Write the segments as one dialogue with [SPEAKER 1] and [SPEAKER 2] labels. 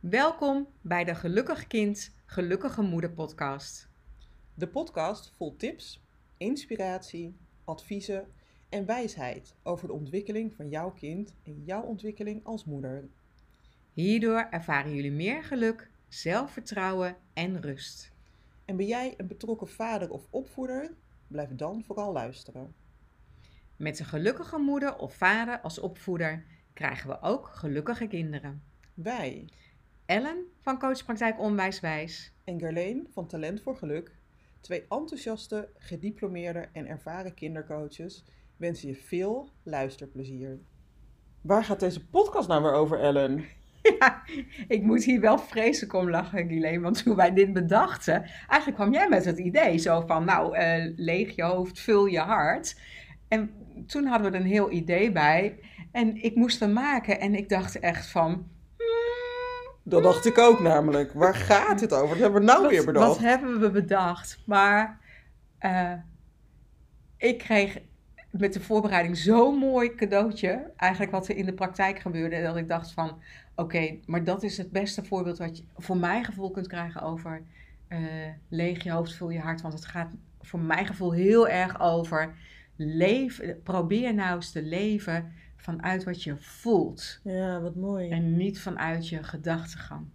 [SPEAKER 1] Welkom bij de Gelukkig Kind, Gelukkige Moeder podcast.
[SPEAKER 2] De podcast vol tips, inspiratie, adviezen en wijsheid over de ontwikkeling van jouw kind en jouw ontwikkeling als moeder.
[SPEAKER 1] Hierdoor ervaren jullie meer geluk, zelfvertrouwen en rust.
[SPEAKER 2] En ben jij een betrokken vader of opvoeder? Blijf dan vooral luisteren.
[SPEAKER 1] Met een gelukkige moeder of vader als opvoeder krijgen we ook gelukkige kinderen.
[SPEAKER 2] Wij,
[SPEAKER 1] Ellen van Coachpraktijk Onwijswijs
[SPEAKER 2] en Gerleen van Talent voor Geluk, twee enthousiaste, gediplomeerde en ervaren kindercoaches, wensen je veel luisterplezier. Waar gaat deze podcast nou weer over, Ellen?
[SPEAKER 1] Ja, ik moet hier wel vreselijk om lachen, Guilaine. Want toen wij dit bedachten, eigenlijk kwam jij met het idee zo van, nou, eh, leeg je hoofd, vul je hart. En toen hadden we er een heel idee bij. En ik moest hem maken en ik dacht echt van, hmm,
[SPEAKER 2] Dat dacht ik ook namelijk. Waar gaat het over? Dat hebben we nou weer
[SPEAKER 1] wat,
[SPEAKER 2] bedacht.
[SPEAKER 1] wat hebben we bedacht? Maar eh, ik kreeg met de voorbereiding zo'n mooi cadeautje. Eigenlijk wat er in de praktijk gebeurde. Dat ik dacht van, oké, maar dat is het beste voorbeeld wat je voor mijn gevoel kunt krijgen over eh, leeg je hoofd, vul je hart. Want het gaat voor mijn gevoel heel erg over leven. Probeer nou eens te leven vanuit wat je voelt.
[SPEAKER 2] Ja, wat mooi. En,
[SPEAKER 1] En niet vanuit je gedachtegang.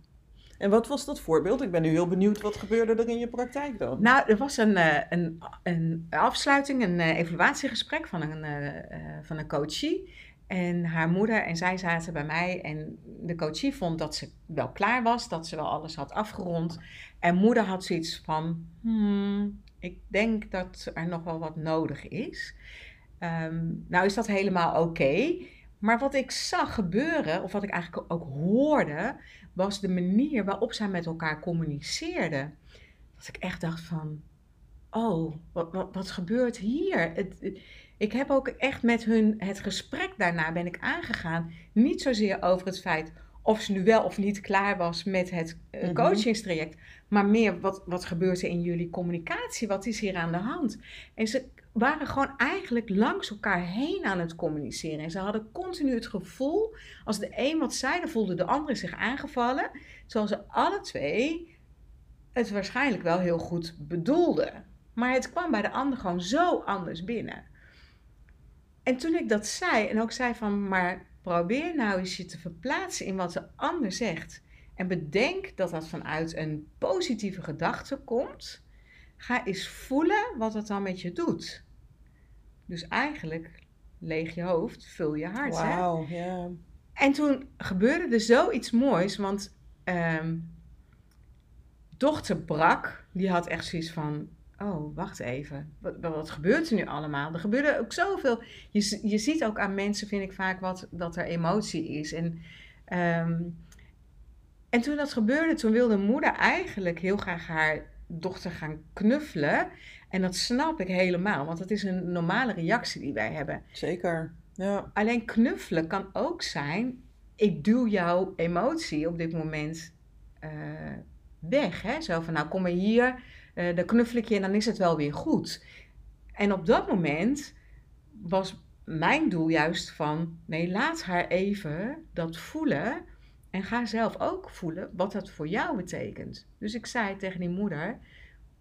[SPEAKER 2] wat was dat voorbeeld? Ik ben nu heel benieuwd, wat gebeurde er in je praktijk dan?
[SPEAKER 1] Nou, er was een, eh, een, een afsluiting, een eh, evaluatiegesprek van een, eh, eh, van een coachie. En haar moeder en zij zaten bij mij. En de coachie vond dat ze wel klaar was, dat ze wel alles had afgerond. En moeder had zoiets van: hmm, ik denk dat er nog wel wat nodig is. Ehm, nou is dat helemaal oké. Maar wat ik zag gebeuren, of wat ik eigenlijk ook hoorde, was de manier waarop zij met elkaar communiceerden. Dat ik echt dacht van, oh, wat, wat, wat gebeurt hier? Het, het- ik heb ook echt met hun het gesprek daarna ben ik aangegaan. Niet zozeer over het feit of ze nu wel of niet klaar was met het eh,
[SPEAKER 2] Mhm.
[SPEAKER 1] coachingstraject. Maar meer wat, wat gebeurt er in jullie communicatie? Wat is hier aan de hand? En ze waren gewoon eigenlijk langs elkaar heen aan het communiceren. En ze hadden continu het gevoel, als de een wat zei, dan voelde de andere zich aangevallen. Terwijl ze alle twee het waarschijnlijk wel heel goed bedoelden. Maar het kwam bij de ander gewoon zo anders binnen. En toen ik dat zei en ook zei van, maar probeer nou eens je te verplaatsen in wat de ander zegt. En bedenk dat dat vanuit een positieve gedachte komt. Ga eens voelen wat het dan met je doet. Dus eigenlijk leeg je hoofd, vul je hart.
[SPEAKER 2] Wauw, ja.
[SPEAKER 1] En toen gebeurde er zoiets moois, want ehm, dochter Brak, die had echt zoiets van, oh, wacht even, wat, wat, gebeurt er nu allemaal? Er gebeurde ook zoveel. Je, je ziet ook aan mensen, vind ik vaak, wat, dat er emotie is. En, ehm, en toen dat gebeurde, toen wilde moeder eigenlijk heel graag haar dochter gaan knuffelen. En dat snap ik helemaal, want dat is een normale reactie die wij hebben.
[SPEAKER 2] Zeker. Ja.
[SPEAKER 1] Alleen knuffelen kan ook zijn, ik duw jouw emotie op dit moment eh, weg. Hè? Zo van, nou kom maar hier, eh dan knuffel ik je en dan is het wel weer goed. En op dat moment was mijn doel juist van, nee, laat haar even dat voelen en ga zelf ook voelen wat dat voor jou betekent. Dus ik zei tegen die moeder,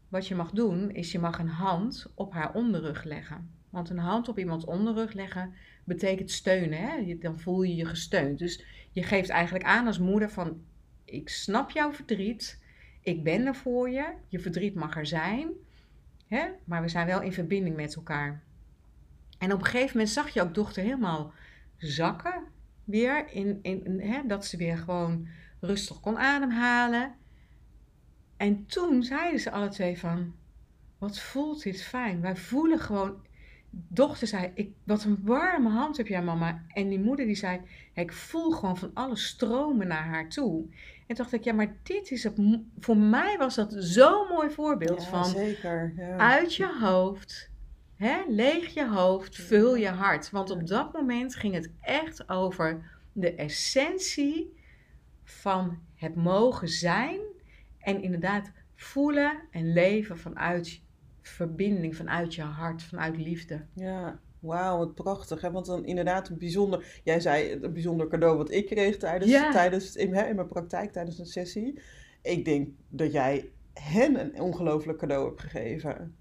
[SPEAKER 1] wat je mag doen is je mag een hand op haar onderrug leggen. Want een hand op iemands onderrug leggen betekent steunen. Hè? Dan voel je je gesteund. Dus je geeft eigenlijk aan als moeder van... ik snap jouw verdriet. Ik ben er voor je. Je verdriet mag er zijn. Hè? Maar we zijn wel in verbinding met elkaar. En op een gegeven moment zag je ook dochter helemaal zakken. Weer in, in, in, hè? dat ze weer gewoon rustig kon ademhalen. En toen zeiden ze alle twee van... wat voelt dit fijn. Wij voelen gewoon dochter zei, ik, wat een warme hand heb jij mama. En die moeder die zei, ik voel gewoon van alle stromen naar haar toe. En toen dacht ik, ja, maar dit is het, voor mij was dat zo'n mooi voorbeeld
[SPEAKER 2] Ja,
[SPEAKER 1] van
[SPEAKER 2] zeker. Ja.
[SPEAKER 1] uit je hoofd, hè, leeg je hoofd, vul je hart. Want op dat moment ging het echt over de essentie van het mogen zijn en inderdaad voelen en leven vanuit, verbinding vanuit je hart, vanuit liefde.
[SPEAKER 2] Ja, wauw, wat prachtig. Hè? Want dan inderdaad een bijzonder... Jij zei een bijzonder cadeau wat ik kreeg tijdens,
[SPEAKER 1] Ja.
[SPEAKER 2] tijdens in, hè, in mijn praktijk, tijdens een sessie. Ik denk dat jij hen een ongelooflijk cadeau hebt gegeven.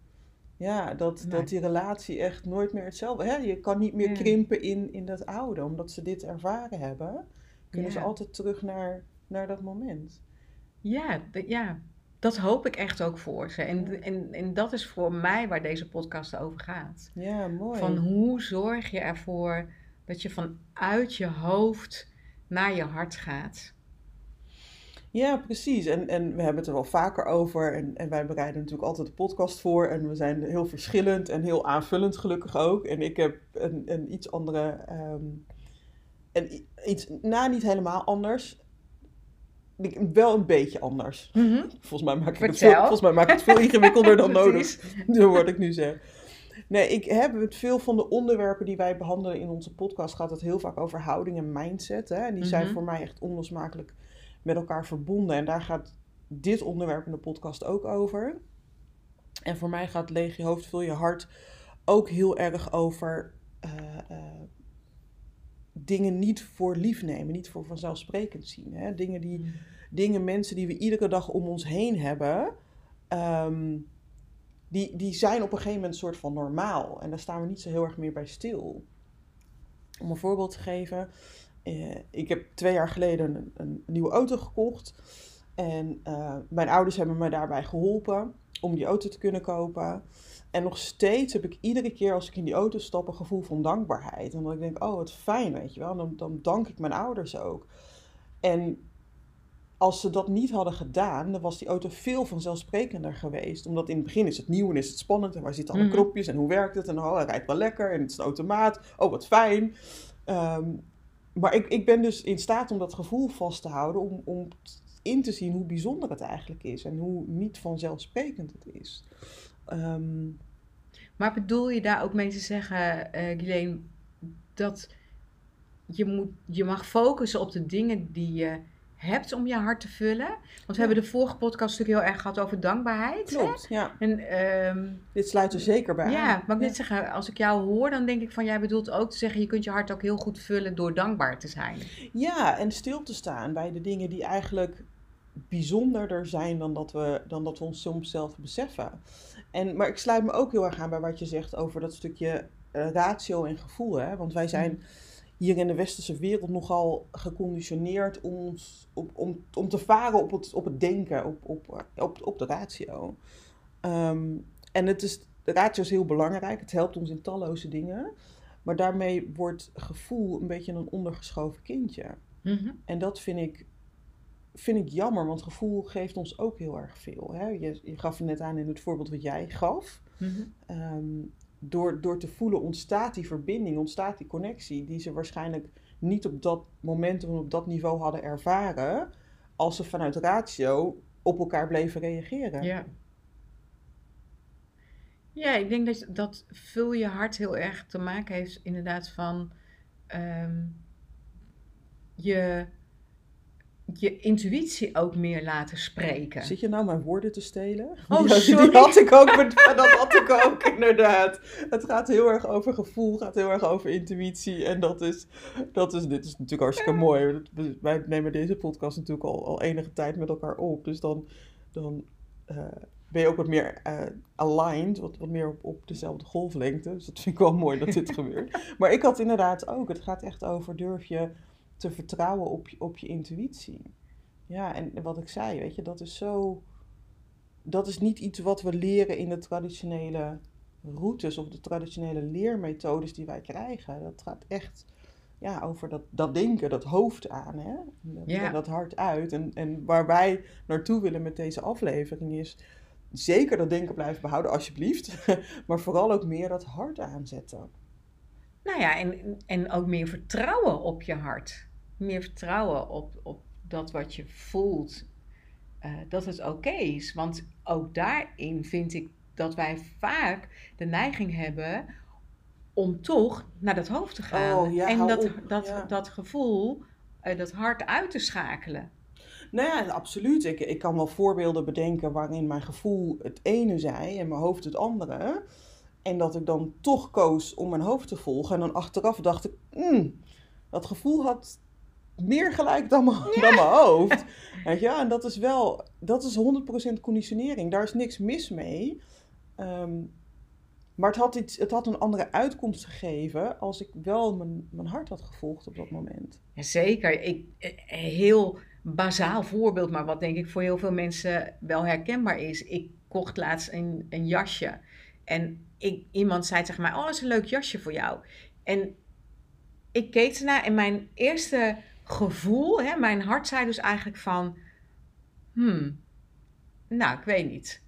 [SPEAKER 2] Ja, dat,
[SPEAKER 1] Nee.
[SPEAKER 2] dat die relatie echt nooit meer hetzelfde... Hè? Je kan niet meer krimpen in, in dat oude. Omdat ze dit ervaren hebben, kunnen ze altijd terug naar, naar dat moment.
[SPEAKER 1] Ja, ja, dat hoop ik echt ook voor ze. En, en, en dat is voor mij waar deze podcast over gaat.
[SPEAKER 2] Ja, mooi.
[SPEAKER 1] Van hoe zorg je ervoor dat je vanuit je hoofd naar je hart gaat.
[SPEAKER 2] Ja, precies. En, en we hebben het er wel vaker over. En, en wij bereiden natuurlijk altijd de podcast voor. En we zijn heel verschillend en heel aanvullend gelukkig ook. En ik heb een, een iets andere... ehm, een, i- iets, nou, niet helemaal anders. Wel een beetje anders. Volgens mij maak ik, het veel, volgens mij maak ik het veel ingewikkelder dan nodig. Zo wat ik nu zeg. Nee, ik heb het veel van de onderwerpen die wij behandelen in onze podcast gaat het heel vaak over houding en mindset. Hè? En die zijn
[SPEAKER 1] Mhm.
[SPEAKER 2] voor mij echt onlosmakelijk met elkaar verbonden. En daar gaat dit onderwerp in de podcast ook over. En voor mij gaat leeg je hoofd, vul je hart ook heel erg over eh, eh, dingen niet voor lief nemen, niet voor vanzelfsprekend zien. Hè? Dingen die dingen, mensen die we iedere dag om ons heen hebben, ehm, die, die zijn op een gegeven moment een soort van normaal. En daar staan we niet zo heel erg meer bij stil. Om een voorbeeld te geven, eh, ik heb twee jaar geleden een, een nieuwe auto gekocht. En eh, mijn ouders hebben me daarbij geholpen om die auto te kunnen kopen. En nog steeds heb ik iedere keer als ik in die auto stap een gevoel van dankbaarheid. En dat ik denk, oh wat fijn, weet je wel. Dan, dan dank ik mijn ouders ook. En als ze dat niet hadden gedaan, dan was die auto veel vanzelfsprekender geweest. Omdat in het begin is het nieuw en is het spannend. En waar zitten alle
[SPEAKER 1] Mhm.
[SPEAKER 2] knopjes en hoe werkt het? En oh, hij rijdt wel lekker en het is een automaat. Oh, wat fijn. Ehm, maar ik, ik ben dus in staat om dat gevoel vast te houden. Om, om in te zien hoe bijzonder het eigenlijk is. En hoe niet vanzelfsprekend het is. Ehm,
[SPEAKER 1] Maar bedoel je daar ook mee te zeggen, Guilaine, dat je, moet, je mag focussen op de dingen die je hebt om je hart te vullen? Want we
[SPEAKER 2] Ja.
[SPEAKER 1] hebben de vorige podcast natuurlijk heel erg gehad over dankbaarheid. hè?
[SPEAKER 2] klopt, ja.
[SPEAKER 1] En ehm,
[SPEAKER 2] Dit sluit er zeker bij
[SPEAKER 1] ja,
[SPEAKER 2] aan.
[SPEAKER 1] maar ik net zeggen, als ik jou hoor, dan denk ik van jij bedoelt ook te zeggen, je kunt je hart ook heel goed vullen door dankbaar te zijn.
[SPEAKER 2] Ja, en stil te staan bij de dingen die eigenlijk bijzonderder zijn dan dat we, dan dat we ons soms zelf beseffen. En, maar ik sluit me ook heel erg aan bij wat je zegt over dat stukje eh, ratio en gevoel. Hè? Want wij zijn hier in de westerse wereld nogal geconditioneerd om, ons, op, om, om te varen op het, op het denken, op, op, op, op de ratio. Ehm, en het is, de ratio is heel belangrijk, het helpt ons in talloze dingen. Maar daarmee wordt gevoel een beetje een ondergeschoven kindje.
[SPEAKER 1] Mhm.
[SPEAKER 2] En dat vind ik, vind ik jammer, want gevoel geeft ons ook heel erg veel. Hè? Je, je gaf het net aan in het voorbeeld wat jij gaf.
[SPEAKER 1] Mhm.
[SPEAKER 2] Ehm, door, door te voelen ontstaat die verbinding, ontstaat die connectie, die ze waarschijnlijk niet op dat moment en op dat niveau hadden ervaren, als ze vanuit ratio op elkaar bleven reageren.
[SPEAKER 1] Ja. Ja, ik denk dat, dat vul je hart heel erg te maken heeft inderdaad van ehm, je, je intuïtie ook meer laten spreken.
[SPEAKER 2] Zit je nou mijn woorden te stelen?
[SPEAKER 1] Oh, sorry.
[SPEAKER 2] Die had ik ook, dat had ik ook inderdaad. Het gaat heel erg over gevoel, gaat heel erg over intuïtie. En dat is, dat is dit is natuurlijk hartstikke mooi. Wij nemen deze podcast natuurlijk al, al enige tijd met elkaar op. Dus dan, dan eh, ben je ook wat meer eh, aligned, wat, wat meer op, op dezelfde golflengte. Dus dat vind ik wel mooi dat dit gebeurt. Maar ik had inderdaad ook, het gaat echt over durf je te vertrouwen op je, op je intuïtie. Ja, en wat ik zei, weet je, dat is zo. Dat is niet iets wat we leren in de traditionele routes of de traditionele leermethodes die wij krijgen. Dat gaat echt ja, over dat, dat denken, dat hoofd aan, hè? Dat,
[SPEAKER 1] Ja.
[SPEAKER 2] dat hart uit. En, en waar wij naartoe willen met deze aflevering is zeker dat denken blijven behouden, alsjeblieft. maar vooral ook meer dat hart aanzetten.
[SPEAKER 1] Nou ja, en, en ook meer vertrouwen op je hart. Meer vertrouwen op, op dat wat je voelt, eh, dat het oké is. Want ook daarin vind ik dat wij vaak de neiging hebben om toch naar dat hoofd te gaan.
[SPEAKER 2] Oh, ja,
[SPEAKER 1] en dat,
[SPEAKER 2] op.
[SPEAKER 1] dat,
[SPEAKER 2] Ja.
[SPEAKER 1] dat gevoel, eh, dat hart uit te schakelen.
[SPEAKER 2] Nou ja, absoluut. Ik, ik kan wel voorbeelden bedenken waarin mijn gevoel het ene zei en mijn hoofd het andere. En dat ik dan toch koos om mijn hoofd te volgen. En dan achteraf dacht ik, "Hmm, dat gevoel had meer gelijk dan mijn, dan mijn hoofd. Weet je? En dat is wel, dat is 100% conditionering. Daar is niks mis mee. Ehm, maar het had, iets, het had een andere uitkomst gegeven als ik wel mijn, mijn hart had gevolgd op dat moment.
[SPEAKER 1] Zeker. Ik, een heel bazaal voorbeeld, maar wat denk ik voor heel veel mensen wel herkenbaar is. Ik kocht laatst een, een jasje. En ik, iemand zei tegen mij, oh, dat is een leuk jasje voor jou. En ik keek ernaar en mijn eerste gevoel, hè, mijn hart zei dus eigenlijk van, hmm, nou, ik weet niet.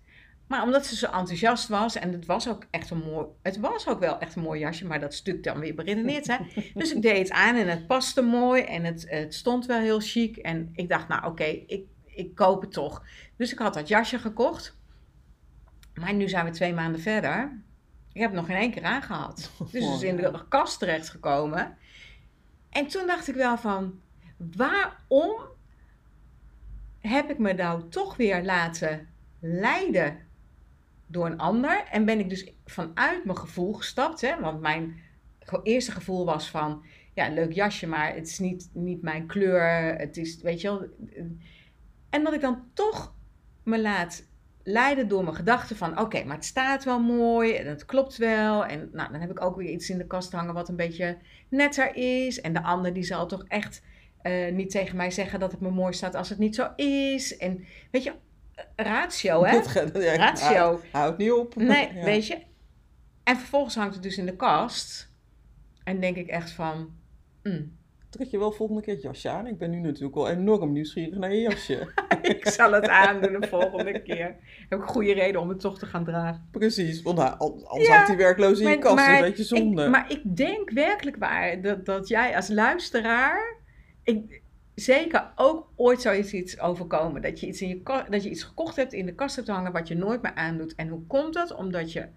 [SPEAKER 1] Maar omdat ze zo enthousiast was, en het was ook echt een mooi, het was ook wel echt een mooi jasje, maar dat stuk dan weer beredeneerd, hè. Dus ik deed het aan en het paste mooi en het, het stond wel heel chic. En ik dacht, nou oké, ik, ik koop het toch. Dus ik had dat jasje gekocht. Maar nu zijn we twee maanden verder. Ik heb het nog geen één keer aangehad. Dus het is in de kast terechtgekomen. En toen dacht ik wel van, waarom heb ik me nou toch weer laten leiden door een ander? En ben ik dus vanuit mijn gevoel gestapt, hè? want mijn eerste gevoel was van, ja, leuk jasje, maar het is niet, niet mijn kleur, het is, weet je wel. En dat ik dan toch me laat leiden door mijn gedachten van, oké, maar het staat wel mooi en het klopt wel. En nou, dan heb ik ook weer iets in de kast hangen wat een beetje netter is. En de ander die zal toch echt uh, niet tegen mij zeggen dat het me mooi staat als het niet zo is. En weet je, ratio, hè?
[SPEAKER 2] Ja,
[SPEAKER 1] ratio.
[SPEAKER 2] Houd, houd niet op.
[SPEAKER 1] Nee,
[SPEAKER 2] Ja.
[SPEAKER 1] weet je. En vervolgens hangt het dus in de kast. En denk ik echt van, mm,
[SPEAKER 2] Trek je wel volgende keer het jasje aan? Ik ben nu natuurlijk wel enorm nieuwsgierig naar je jasje.
[SPEAKER 1] ik zal het aandoen de volgende keer. Heb ik goede reden om het toch te gaan dragen.
[SPEAKER 2] Precies, want nou, an- anders
[SPEAKER 1] Ja,
[SPEAKER 2] hangt die werkloos in je kast.
[SPEAKER 1] maar
[SPEAKER 2] een beetje zonde.
[SPEAKER 1] Ik, maar ik denk werkelijk waar dat, dat jij als luisteraar, ik, zeker ook ooit zou je iets overkomen. Dat je iets, in je, dat je iets gekocht hebt, in de kast hebt hangen, wat je nooit meer aandoet. En hoe komt dat? Omdat je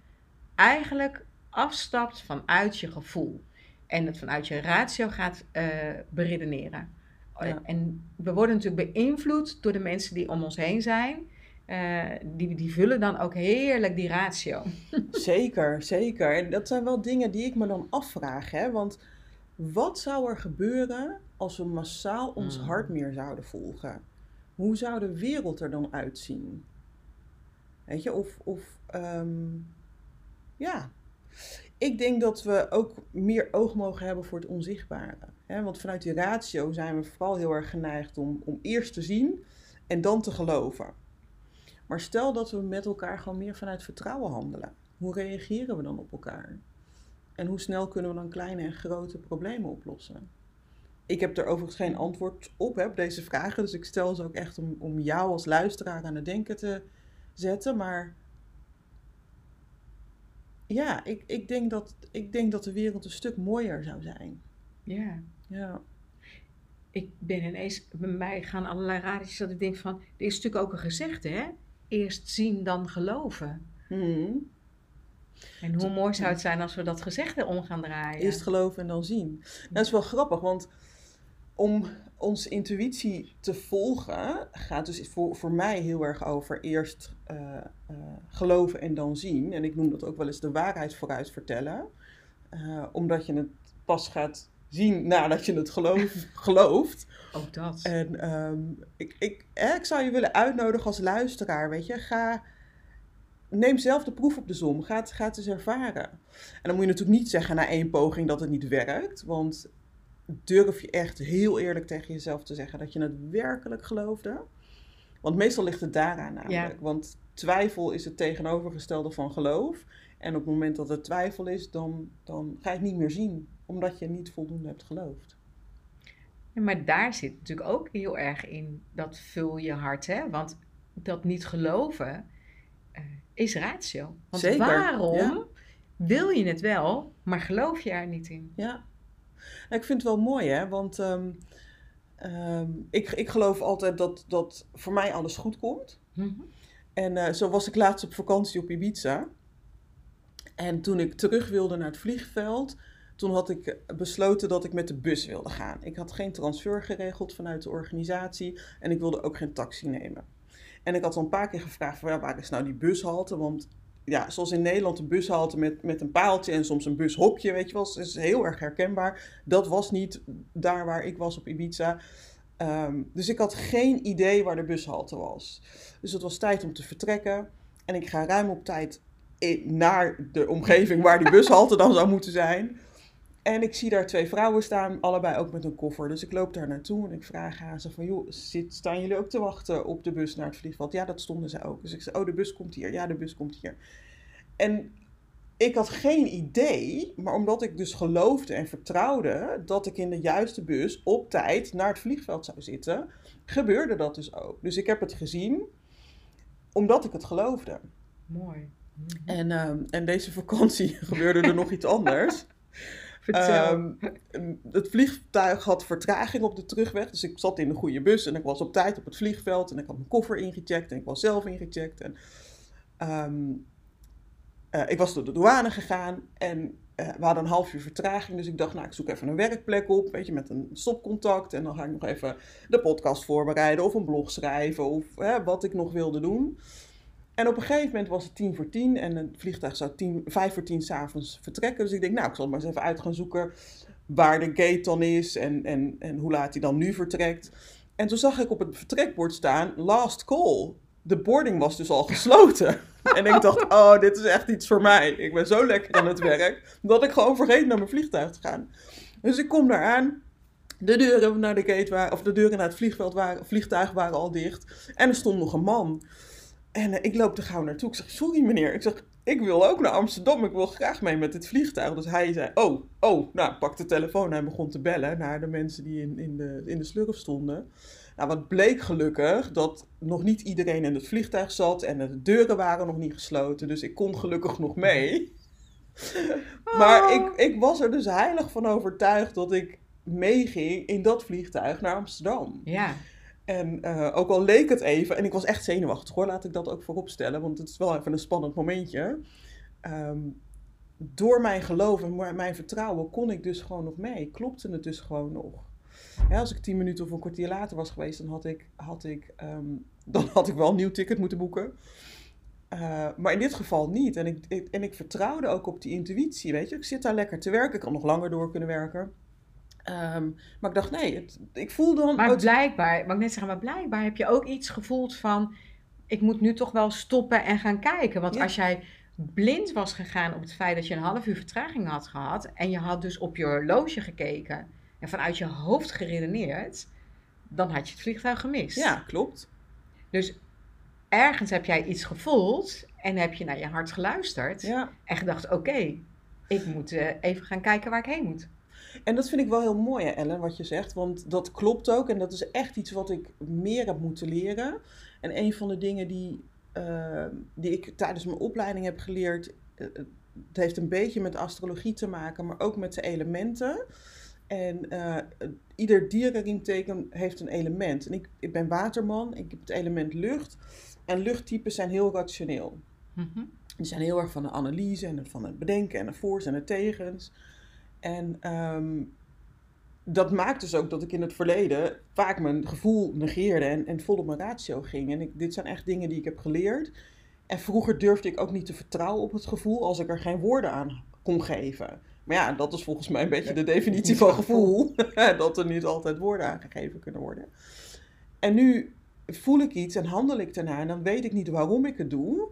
[SPEAKER 1] eigenlijk afstapt vanuit je gevoel. En het vanuit je ratio gaat eh, beredeneren.
[SPEAKER 2] Ja.
[SPEAKER 1] En we worden natuurlijk beïnvloed door de mensen die om ons heen zijn. Eh, die, die vullen dan ook heerlijk die ratio.
[SPEAKER 2] Zeker, zeker. En dat zijn wel dingen die ik me dan afvraag. Hè? Want wat zou er gebeuren als we massaal ons
[SPEAKER 1] Mm.
[SPEAKER 2] hart meer zouden volgen? Hoe zou de wereld er dan uitzien? Weet je, of, of ehm, ja. Ik denk dat we ook meer oog mogen hebben voor het onzichtbare. Hè? Want vanuit die ratio zijn we vooral heel erg geneigd om, om eerst te zien en dan te geloven. Maar stel dat we met elkaar gewoon meer vanuit vertrouwen handelen. Hoe reageren we dan op elkaar? En hoe snel kunnen we dan kleine en grote problemen oplossen? Ik heb er overigens geen antwoord op, hè, op deze vragen. Dus ik stel ze ook echt om, om jou als luisteraar aan het denken te zetten. Maar ja, ik, ik, denk dat, ik denk dat de wereld een stuk mooier zou zijn.
[SPEAKER 1] Ja.
[SPEAKER 2] Ja,
[SPEAKER 1] Ik ben ineens, bij mij gaan allerlei raadjes dat ik denk van, er is natuurlijk ook een gezegde, hè? Eerst zien, dan geloven.
[SPEAKER 2] Mhm.
[SPEAKER 1] En hoe mooi zou het zijn als we dat gezegde om gaan draaien.
[SPEAKER 2] Eerst geloven en dan zien. Dat is wel grappig, want om onze intuïtie te volgen gaat dus voor, voor mij heel erg over eerst eh, eh, geloven en dan zien. En ik noem dat ook wel eens de waarheid vooruit vertellen. Eh, omdat je het pas gaat zien nadat je het geloof, gelooft.
[SPEAKER 1] Ook dat.
[SPEAKER 2] En ehm, ik, ik, ik zou je willen uitnodigen als luisteraar, weet je. Ga, neem zelf de proef op de som. Ga het, ga het eens ervaren. En dan moet je natuurlijk niet zeggen na één poging dat het niet werkt. Want durf je echt heel eerlijk tegen jezelf te zeggen dat je het werkelijk geloofde? Want meestal ligt het daaraan namelijk. Want twijfel is het tegenovergestelde van geloof. En op het moment dat er twijfel is, dan, dan ga je het niet meer zien. Omdat je niet voldoende hebt geloofd.
[SPEAKER 1] Ja, maar daar zit natuurlijk ook heel erg in dat vul je hart, hè? Want dat niet geloven eh, is ratio. Want
[SPEAKER 2] Zeker,
[SPEAKER 1] waarom
[SPEAKER 2] ja.
[SPEAKER 1] wil je het wel, maar geloof je er niet in?
[SPEAKER 2] Ja, Nou, ik vind het wel mooi, hè? Want ehm, ehm, ik, ik geloof altijd dat, dat voor mij alles goed komt.
[SPEAKER 1] Mhm.
[SPEAKER 2] En eh, zo was ik laatst op vakantie op Ibiza. En toen ik terug wilde naar het vliegveld, toen had ik besloten dat ik met de bus wilde gaan. Ik had geen transfer geregeld vanuit de organisatie en ik wilde ook geen taxi nemen. En ik had al een paar keer gevraagd, ja, waar is nou die bushalte? Want ja, zoals in Nederland een bushalte met, met een paaltje en soms een bushokje, weet je wel, is heel erg herkenbaar. Dat was niet daar waar ik was op Ibiza. Ehm, dus ik had geen idee waar de bushalte was. Dus het was tijd om te vertrekken. En ik ga ruim op tijd naar de omgeving waar die bushalte dan zou moeten zijn. En ik zie daar twee vrouwen staan, allebei ook met een koffer. Dus ik loop daar naartoe en ik vraag aan ze van... joh, zit, staan jullie ook te wachten op de bus naar het vliegveld? Ja, dat stonden ze ook. Dus ik zei, oh, de bus komt hier. Ja, de bus komt hier. En ik had geen idee, maar omdat ik dus geloofde en vertrouwde... dat ik in de juiste bus op tijd naar het vliegveld zou zitten... gebeurde dat dus ook. Dus ik heb het gezien, omdat ik het geloofde.
[SPEAKER 1] Mooi.
[SPEAKER 2] En, ehm, en deze vakantie gebeurde er nog iets anders... Um, het vliegtuig had vertraging op de terugweg. Dus ik zat in de goede bus en ik was op tijd op het vliegveld. En ik had mijn koffer ingecheckt en ik was zelf ingecheckt. En, um, ik was door de douane gegaan en uh, we hadden een half uur vertraging. Dus ik dacht, nou, ik zoek even een werkplek op. Weet je, met een stopcontact. En dan ga ik nog even de podcast voorbereiden of een blog schrijven. Of wat ik nog wilde doen. En op een gegeven moment was het tien voor tien en het vliegtuig zou tien, vijf voor tien s'avonds vertrekken. Dus ik denk, nou, ik zal maar eens even uit gaan zoeken waar de gate dan is en, en, en hoe laat hij dan nu vertrekt. En toen zag ik op het vertrekbord staan, last call. De boarding was dus al gesloten. en ik dacht, oh, dit is echt iets voor mij. Ik ben zo lekker aan het werk, dat ik gewoon vergeet naar mijn vliegtuig te gaan. Dus ik kom daar aan. De deuren naar de gate waren, of de deuren naar het vliegveld waren, vliegtuig waren al dicht. En er stond nog een man. En eh, ik loop er gauw naartoe. Ik zeg, sorry meneer. Ik zeg, ik wil ook naar Amsterdam. Ik wil graag mee met het vliegtuig. Dus hij zei, oh, oh. Nou, pak de telefoon en begon te bellen naar de mensen die in, in, de, in de slurf stonden. Nou, wat bleek gelukkig dat nog niet iedereen in het vliegtuig zat en de deuren waren nog niet gesloten. Dus ik kon gelukkig nog mee. maar oh. ik, ik was er dus heilig van overtuigd dat ik meeging in dat vliegtuig naar Amsterdam.
[SPEAKER 1] Ja.
[SPEAKER 2] En uh, ook al leek het even, en ik was echt zenuwachtig hoor, laat ik dat ook voorop stellen, want het is wel even een spannend momentje. Um, door mijn geloof en mijn vertrouwen kon ik dus gewoon nog mee. Klopte het dus gewoon nog. Als ik tien minuten of een kwartier later was geweest, dan had ik, had ik, um, dan had ik wel een nieuw ticket moeten boeken. Uh, maar in dit geval niet. En ik, ik, en ik vertrouwde ook op die intuïtie, weet je. Ik zit daar lekker te werken, ik kan nog langer door kunnen werken. Um, maar ik dacht, nee, het, ik voel dan...
[SPEAKER 1] Maar blijkbaar, mag ik net zeggen, maar blijkbaar heb je ook iets gevoeld van... ik moet nu toch wel stoppen en gaan kijken. Want als jij blind was gegaan op het feit dat je een half uur vertraging had gehad... en je had dus op je horloge gekeken en vanuit je hoofd geredeneerd... dan had je het vliegtuig gemist.
[SPEAKER 2] Ja, klopt.
[SPEAKER 1] Dus ergens heb jij iets gevoeld en heb je naar je hart geluisterd...
[SPEAKER 2] Ja.
[SPEAKER 1] en gedacht, oké, ik moet uh, even gaan kijken waar ik heen moet.
[SPEAKER 2] En dat vind ik wel heel mooi, hè, Ellen, wat je zegt. Want dat klopt ook. En dat is echt iets wat ik meer heb moeten leren. En een van de dingen die, uh, die ik tijdens mijn opleiding heb geleerd. Uh, het heeft een beetje met astrologie te maken, maar ook met de elementen. En uh, ieder dierenriemteken heeft een element. En ik, ik ben waterman, ik heb het element lucht. En luchttypes zijn heel rationeel. Mm -hmm. Die zijn heel erg van de analyse en van het bedenken en de voor's en de tegens. En um, dat maakt dus ook dat ik in het verleden vaak mijn gevoel negeerde en, en vol op mijn ratio ging. En ik, dit zijn echt dingen die ik heb geleerd. En vroeger durfde ik ook niet te vertrouwen op het gevoel als ik er geen woorden aan kon geven. Maar ja, dat is volgens mij een beetje de definitie van gevoel. dat er niet altijd woorden aangegeven kunnen worden. En nu voel ik iets en handel ik daarna en dan weet ik niet waarom ik het doe.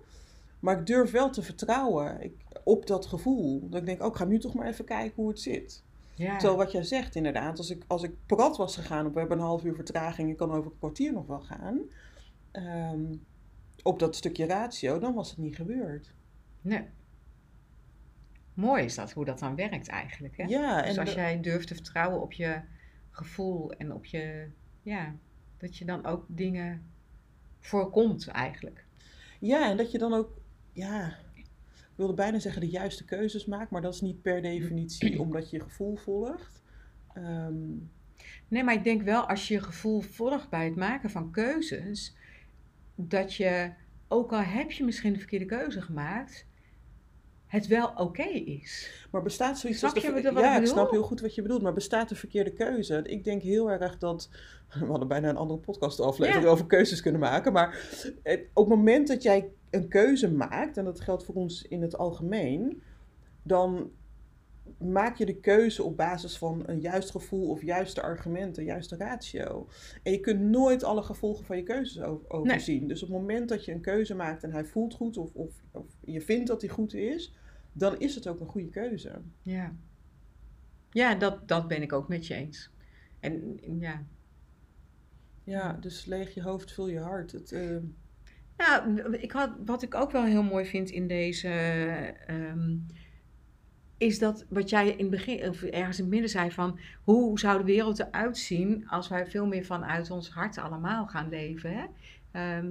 [SPEAKER 2] Maar ik durf wel te vertrouwen ik, op dat gevoel. Dat ik denk, ook oh, ga nu toch maar even kijken hoe het zit. Ja. Terwijl wat jij zegt inderdaad, als ik, als ik prat was gegaan op we hebben een half uur vertraging, ik kan over een kwartier nog wel gaan. Um, op dat stukje ratio, dan was het niet gebeurd.
[SPEAKER 1] Nee. Mooi is dat, hoe dat dan werkt eigenlijk. Hè? Ja, dus als jij durft te vertrouwen op je gevoel en op je, ja, dat je dan ook dingen voorkomt eigenlijk.
[SPEAKER 2] Ja, en dat je dan ook ja, ik wilde bijna zeggen de juiste keuzes maakt, maar dat is niet per definitie omdat je je gevoel volgt. Um...
[SPEAKER 1] Nee, maar ik denk wel als je je gevoel volgt bij het maken van keuzes, dat je, ook al heb je misschien de verkeerde keuze gemaakt, het wel oké is.
[SPEAKER 2] Maar bestaat zoiets
[SPEAKER 1] Snap
[SPEAKER 2] als
[SPEAKER 1] je
[SPEAKER 2] Ja,
[SPEAKER 1] ik
[SPEAKER 2] snap heel goed wat je bedoelt. Maar bestaat de verkeerde keuze? Ik denk heel erg dat... We hadden bijna een andere podcast aflevering
[SPEAKER 1] Ja.
[SPEAKER 2] over keuzes kunnen maken. Maar op het moment dat jij een keuze maakt... En dat geldt voor ons in het algemeen... Dan maak je de keuze op basis van een juist gevoel of juiste argumenten, juiste ratio. En je kunt nooit alle gevolgen van je keuzes overzien. Dus op het moment dat je een keuze maakt en hij voelt goed of, of, of je vindt dat hij goed is, dan is het ook een goede keuze.
[SPEAKER 1] Ja, ja dat, dat ben ik ook met je eens. En ja,
[SPEAKER 2] Ja, dus leeg je hoofd, vul je hart. Het, eh,
[SPEAKER 1] Nou, ik had, wat ik ook wel heel mooi vind in deze, ehm, is dat wat jij in het begin, of ergens in het midden zei van, hoe zou de wereld eruit zien als wij veel meer vanuit ons hart allemaal gaan leven? Hè? Ehm,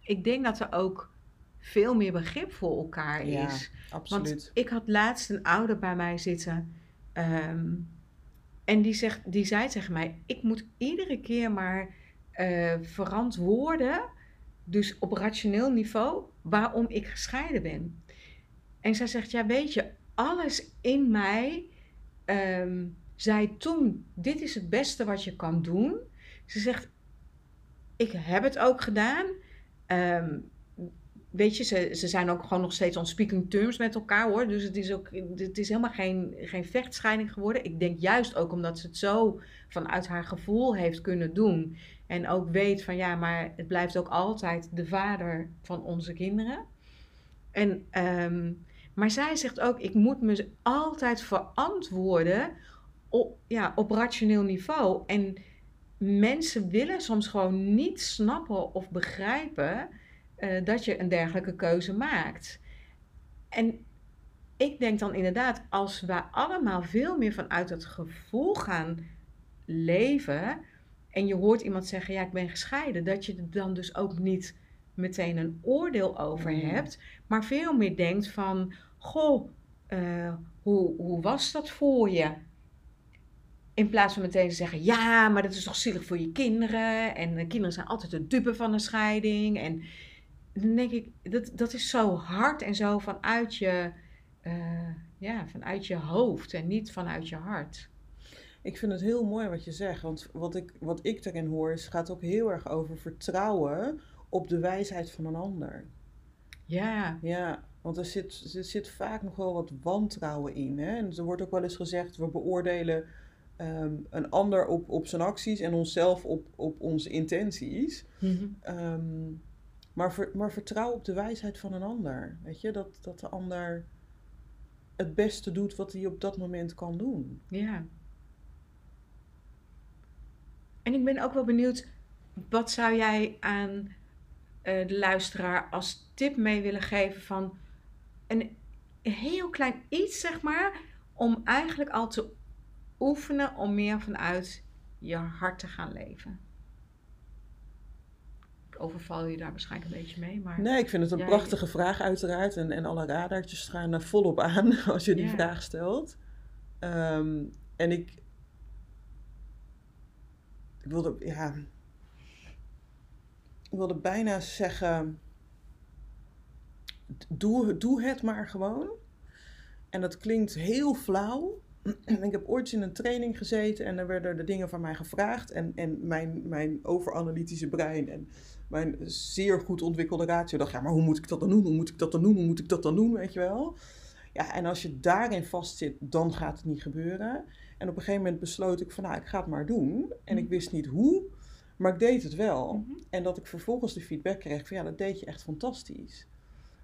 [SPEAKER 1] ik denk dat er ook veel meer begrip voor elkaar
[SPEAKER 2] Ja,
[SPEAKER 1] is.
[SPEAKER 2] absoluut.
[SPEAKER 1] Want ik had laatst een ouder bij mij zitten. ehm, en die, zegt, die zei tegen mij: Ik moet iedere keer maar eh, verantwoorden, dus op rationeel niveau, waarom ik gescheiden ben. En zij zegt: Ja, weet je, alles in mij ehm, zei toen: Dit is het beste wat je kan doen. Ze zegt: Ik heb het ook gedaan. Ehm, weet je, ze, ze zijn ook gewoon nog steeds on speaking terms met elkaar hoor. Dus het is ook, het is helemaal geen, geen vechtscheiding geworden. Ik denk juist ook omdat ze het zo vanuit haar gevoel heeft kunnen doen. En ook weet van ja, maar het blijft ook altijd de vader van onze kinderen. En, ehm, maar zij zegt ook, ik moet me altijd verantwoorden op, ja, op rationeel niveau. En mensen willen soms gewoon niet snappen of begrijpen eh, dat je een dergelijke keuze maakt. En ik denk dan inderdaad, als we allemaal veel meer vanuit het gevoel gaan leven. En je hoort iemand zeggen, ja, ik ben gescheiden. Dat je er dan dus ook niet meteen een oordeel over hebt. Maar veel meer denkt van, goh, eh, hoe, hoe was dat voor je? In plaats van meteen te zeggen, ja, maar dat is toch zielig voor je kinderen. En de kinderen zijn altijd de dupe van een scheiding. En dan denk ik, dat, dat is zo hard en zo vanuit je, eh, ja, vanuit je hoofd en niet vanuit je hart.
[SPEAKER 2] Ik vind het heel mooi wat je zegt, want wat ik, wat ik erin hoor is, gaat ook heel erg over vertrouwen op de wijsheid van een ander.
[SPEAKER 1] Ja,
[SPEAKER 2] Ja, want er zit, er zit vaak nog wel wat wantrouwen in. Hè? En er wordt ook wel eens gezegd, we beoordelen ehm, een ander op, op zijn acties en onszelf op, op onze intenties.
[SPEAKER 1] Mhm.
[SPEAKER 2] Ehm, maar, ver- maar vertrouw op de wijsheid van een ander. Weet je, dat, dat de ander het beste doet wat hij op dat moment kan doen.
[SPEAKER 1] ja. En ik ben ook wel benieuwd, wat zou jij aan eh, de luisteraar als tip mee willen geven van een heel klein iets, zeg maar, om eigenlijk al te oefenen om meer vanuit je hart te gaan leven? Ik overval je daar waarschijnlijk een beetje mee, maar...
[SPEAKER 2] Nee, ik vind het een
[SPEAKER 1] Jij-
[SPEAKER 2] prachtige vraag uiteraard. En, en alle radartjes gaan er volop aan als je die vraag stelt. Ehm, en ik... Ik wilde, ja... Ik wilde bijna zeggen... Doe, doe het maar gewoon. En dat klinkt heel flauw. Ik heb ooit in een training gezeten en er werden de dingen van mij gevraagd. En, en mijn, mijn overanalytische brein en mijn zeer goed ontwikkelde ratio dacht, ja, maar hoe moet ik dat dan doen? Hoe moet ik dat dan doen? Hoe moet ik dat dan doen? Weet je wel? Ja, en als je daarin vastzit, dan gaat het niet gebeuren. En op een gegeven moment besloot ik van, nou, ik ga het maar doen. En ik
[SPEAKER 1] Mhm.
[SPEAKER 2] wist niet hoe, maar ik deed het wel.
[SPEAKER 1] Mhm.
[SPEAKER 2] En dat ik vervolgens de feedback kreeg van, ja, dat deed je echt fantastisch.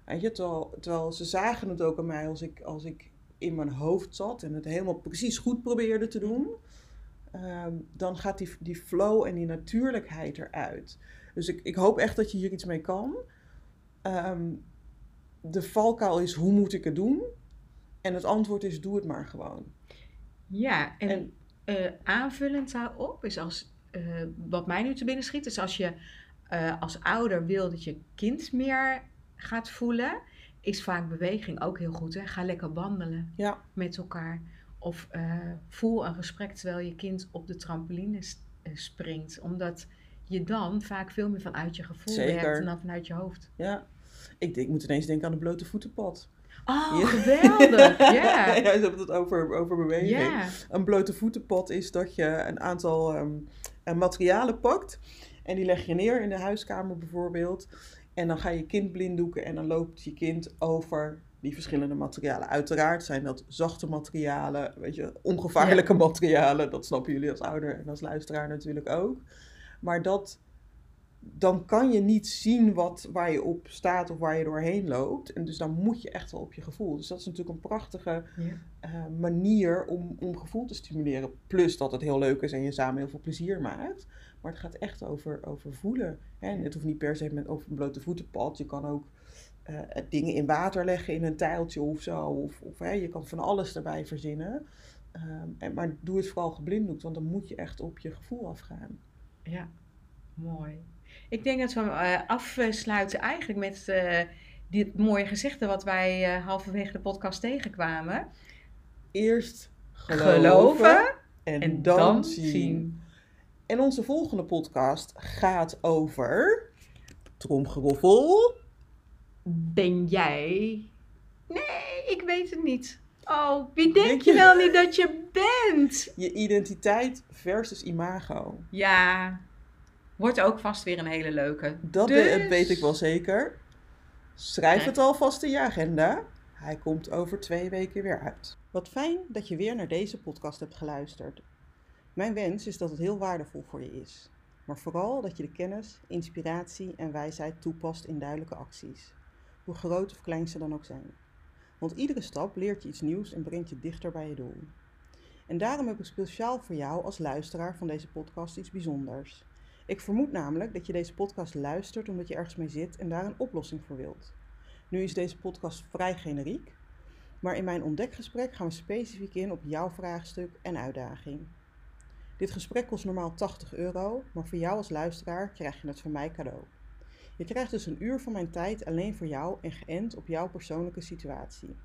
[SPEAKER 2] Weet je, terwijl, terwijl ze zagen het ook aan mij als ik, als ik in mijn hoofd zat en het helemaal precies goed probeerde te doen. ehm, dan gaat die, die flow en die natuurlijkheid eruit. Dus ik, ik hoop echt dat je hier iets mee kan. Ehm, de valkuil is, hoe moet ik het doen? En het antwoord is, doe het maar gewoon.
[SPEAKER 1] Ja, en,
[SPEAKER 2] En-
[SPEAKER 1] eh, aanvullend daarop is als, eh, wat mij nu te binnen schiet, is als je eh, als ouder wil dat je kind meer gaat voelen, is vaak beweging ook heel goed. Hè? Ga lekker wandelen
[SPEAKER 2] Ja,
[SPEAKER 1] met elkaar. Of eh, voel een gesprek terwijl je kind op de trampoline eh, springt. Omdat je dan vaak veel meer vanuit je gevoel
[SPEAKER 2] Zeker.
[SPEAKER 1] werkt dan vanuit je hoofd.
[SPEAKER 2] ja. Ik, ik moet ineens denken aan de blote voetenpad.
[SPEAKER 1] Oh,
[SPEAKER 2] Ja.
[SPEAKER 1] geweldig! Ja.
[SPEAKER 2] ja, ze hebben het over, over beweging. Een blote voetenpad is dat je een aantal ehm, eh, materialen pakt. En die leg je neer in de huiskamer bijvoorbeeld. En dan ga je kind blinddoeken en dan loopt je kind over die verschillende materialen. Uiteraard zijn dat zachte materialen, weet je, ongevaarlijke materialen. Dat snappen jullie als ouder en als luisteraar natuurlijk ook. Maar dat, dan kan je niet zien wat, waar je op staat of waar je doorheen loopt. En dus dan moet je echt wel op je gevoel. Dus dat is natuurlijk een prachtige
[SPEAKER 1] Ja.
[SPEAKER 2] eh, manier om, om gevoel te stimuleren. Plus dat het heel leuk is en je samen heel veel plezier maakt. Maar het gaat echt over, over voelen. Hè? En het hoeft niet per se met over een blote voetenpad. Je kan ook eh, dingen in water leggen in een tijltje of zo. Of, of hè, je kan van alles erbij verzinnen. Ehm, en, maar doe het vooral geblinddoekt, want dan moet je echt op je gevoel afgaan.
[SPEAKER 1] Ja, mooi. Ik denk dat we eh, afsluiten eigenlijk met eh, dit mooie gezegde wat wij eh, halverwege de podcast tegenkwamen.
[SPEAKER 2] Eerst geloven,
[SPEAKER 1] Geloven
[SPEAKER 2] en,
[SPEAKER 1] en
[SPEAKER 2] dan,
[SPEAKER 1] dan
[SPEAKER 2] zien.
[SPEAKER 1] zien.
[SPEAKER 2] En onze volgende podcast gaat over... Tromgeroffel.
[SPEAKER 1] Ben jij? Nee, ik weet het niet. Oh, wie
[SPEAKER 2] Denk
[SPEAKER 1] denk je wel niet dat je bent?
[SPEAKER 2] Je identiteit versus imago.
[SPEAKER 1] Ja, wordt ook vast weer een hele leuke.
[SPEAKER 2] Dat
[SPEAKER 1] Dus-
[SPEAKER 2] we- weet ik wel zeker. Schrijf het alvast in je agenda. Hij komt over twee weken weer uit. Wat fijn dat je weer naar deze podcast hebt geluisterd. Mijn wens is dat het heel waardevol voor je is. Maar vooral dat je de kennis, inspiratie en wijsheid toepast in duidelijke acties. Hoe groot of klein ze dan ook zijn. Want iedere stap leert je iets nieuws en brengt je dichter bij je doel. En daarom heb ik speciaal voor jou als luisteraar van deze podcast iets bijzonders. Ik vermoed namelijk dat je deze podcast luistert omdat je ergens mee zit en daar een oplossing voor wilt. Nu is deze podcast vrij generiek, maar in mijn ontdekgesprek gaan we specifiek in op jouw vraagstuk en uitdaging. Dit gesprek kost normaal 80 euro, maar voor jou als luisteraar krijg je het van mij cadeau. Je krijgt dus een uur van mijn tijd alleen voor jou en geënt op jouw persoonlijke situatie.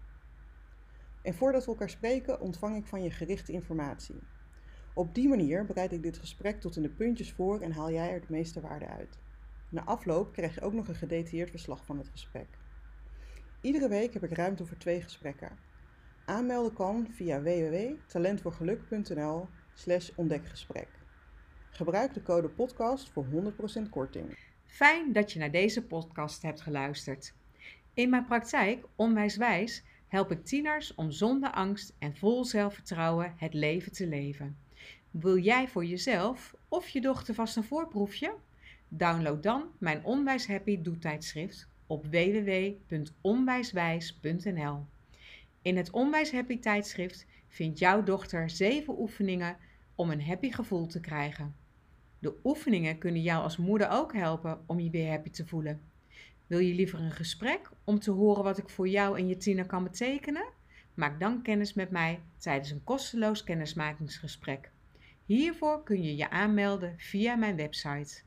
[SPEAKER 2] En voordat we elkaar spreken, ontvang ik van je gerichte informatie. Op die manier bereid ik dit gesprek tot in de puntjes voor en haal jij er het meeste waarde uit. Na afloop krijg je ook nog een gedetailleerd verslag van het gesprek. Iedere week heb ik ruimte voor twee gesprekken. Aanmelden kan via www.talentvoorgeluk.nl slash ontdekgesprek. Gebruik de code podcast voor 100% korting.
[SPEAKER 1] Fijn dat je naar deze podcast hebt geluisterd. In mijn praktijk, Onwijswijs, help ik tieners om zonder angst en vol zelfvertrouwen het leven te leven. Wil jij voor jezelf of je dochter vast een voorproefje? Download dan mijn Onwijs Happy doetijdschrift op www.onwijswijs.nl. In het Onwijs Happy tijdschrift vindt jouw dochter 7 oefeningen om een happy gevoel te krijgen. De oefeningen kunnen jou als moeder ook helpen om je weer happy te voelen. Wil je liever een gesprek om te horen wat ik voor jou en je tiener kan betekenen? Maak dan kennis met mij tijdens een kosteloos kennismakingsgesprek. Hiervoor kun je je aanmelden via mijn website